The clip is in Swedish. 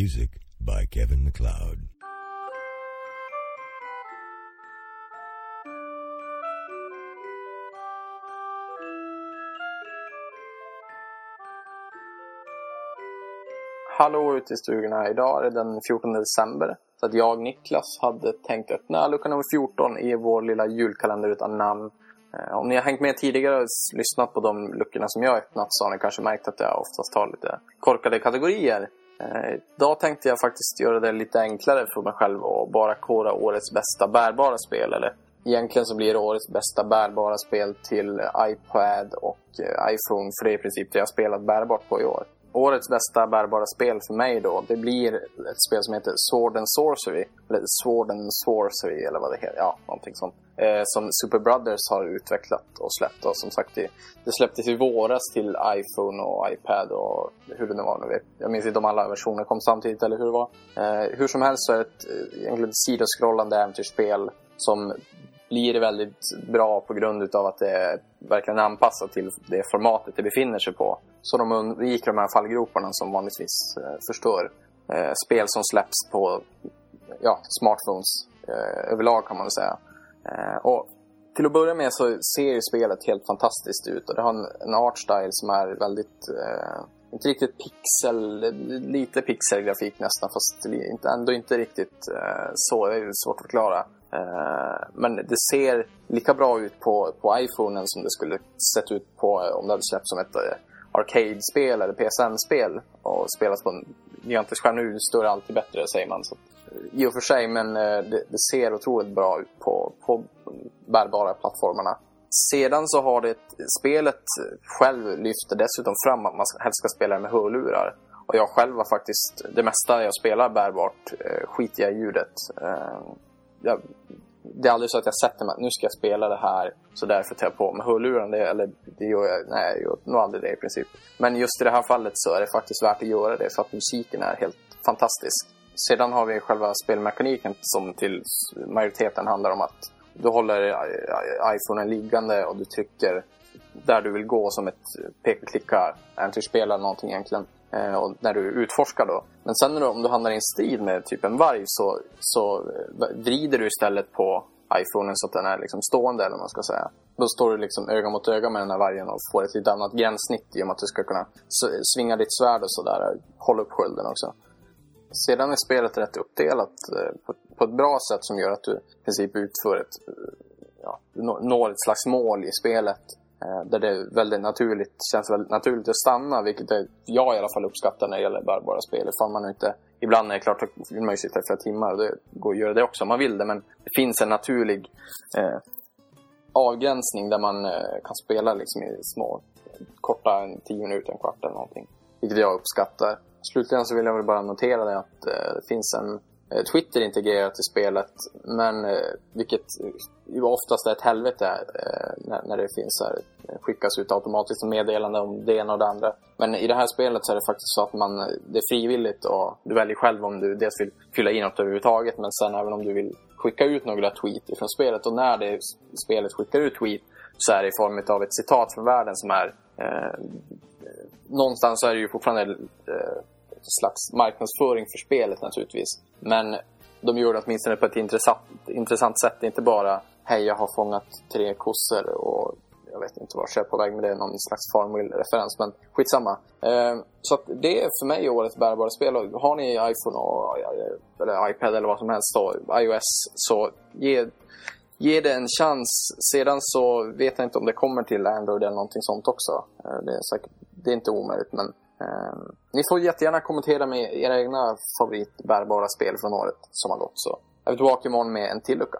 Music by Kevin McLeod. Hallå ute i stugorna. Idag är det den 14 december. Så att jag, Niklas, hade tänkt öppna lucka nummer 14 i vår lilla julkalender utan namn. Eh, om ni har hängt med tidigare och lyssnat på de luckorna som jag har öppnat så har ni kanske märkt att jag oftast har lite korkade kategorier. Eh, Idag tänkte jag faktiskt göra det lite enklare för mig själv och bara kora årets bästa bärbara spel. Eller egentligen så blir det årets bästa bärbara spel till iPad och eh, iPhone. För det är i princip det jag spelat bärbart på i år. Årets bästa bärbara spel för mig då, det blir ett spel som heter Sword and Sorcery. Eller Sword and Sorcery eller vad det heter. Ja, någonting sånt. Eh, som Super Brothers har utvecklat och släppt. Och som sagt, det, det släpptes i våras till iPhone och iPad och hur det nu var. Nu vet. Jag minns inte om alla versioner kom samtidigt eller hur det var. Eh, hur som helst så är det ett eh, egentligen ett sidoskrollande äventyrsspel som blir väldigt bra på grund av att det är verkligen anpassat till det formatet det befinner sig på. Så de undviker de här fallgroparna som vanligtvis eh, förstör eh, spel som släpps på ja, smartphones eh, överlag kan man väl säga. Och till att börja med så ser ju spelet helt fantastiskt ut och det har en, en som är väldigt, eh, inte riktigt pixel, lite pixelgrafik nästan fast inte, ändå inte riktigt eh, så, det är svårt att förklara. Eh, men det ser lika bra ut på, på iPhonen som det skulle sett ut på eh, om det hade släppts som ett eh, arcade-spel eller PSN-spel och spelas på en gigantisk skärm. Nu står det alltid bättre säger man. Så, eh, I och för sig, men eh, det, det ser otroligt bra ut på, på bärbara plattformarna. Sedan så har det spelet själv lyfter dessutom fram att man helst ska spela med hörlurar. Och jag själv har faktiskt, det mesta jag spelar bärbart, eh, skiter jag i ljudet. Eh, jag, det är aldrig så att jag sätter mig att nu ska jag spela det här så därför tar jag på mig hörlurarna. Det, eller det gör jag, nej jag gör nog aldrig det i princip. Men just i det här fallet så är det faktiskt värt att göra det för att musiken är helt fantastisk. Sedan har vi själva spelmekaniken som till majoriteten handlar om att du håller iPhonen liggande och du trycker där du vill gå som ett peka-klicka äventyrsspel eller någonting egentligen. Eh, och när du utforskar då. Men sen när du, om du hamnar i en strid med typ en varg så, så eh, vrider du istället på iPhonen så att den är liksom stående eller vad man ska säga. Då står du liksom öga mot öga med den här vargen och får ett lite annat gränssnitt i och med att du ska kunna svinga ditt svärd och sådär. Hålla upp skölden också. Sedan är spelet rätt uppdelat eh, på, på ett bra sätt som gör att du i princip utför ett, eh, ja, du når ett slags mål i spelet. Eh, där det är väldigt naturligt, känns väldigt naturligt att stanna, vilket jag i alla fall uppskattar när det gäller bärbara spel. Ifall man inte, ibland är det klart att vill man ju sitta i flera timmar och det går att göra det också om man vill det. Men det finns en naturlig eh, avgränsning där man eh, kan spela liksom i små, korta, en tio minuter, en kvart eller någonting. Vilket jag uppskattar. Slutligen så vill jag väl bara notera det att eh, det finns en eh, Twitter integrerat i spelet. Men eh, vilket ju oftast är ett helvete när, det finns här, skickas ut automatiskt meddelande om det ena och det andra. Men i det här spelet så är det faktiskt så att man, det är frivilligt och du väljer själv om du dels vill fylla i något överhuvudtaget men sen även om du vill skicka ut några tweet ifrån spelet. Och när det spelet skickar ut tweet så är det i form av ett citat från världen som är eh, någonstans så är det ju fortfarande eh, slags marknadsföring för spelet naturligtvis. Men de gör det åtminstone på ett intressant, intressant sätt. Inte bara hej jag har fångat tre kossor och jag vet inte vart jag är på väg med det, någon slags Farmville-referens, men skitsamma. Eh, så att det är för mig årets bärbara spel. Och har ni iPhone och, eller iPad eller vad som helst, då, iOS, så ge, ge det en chans. Sedan så vet jag inte om det kommer till Android eller någonting sånt också. Eh, det, är säkert, det är inte omöjligt, men eh, ni får jättegärna kommentera med era egna favoritbärbara spel från året som har gått. Så är vi tillbaka imorgon med en till lucka.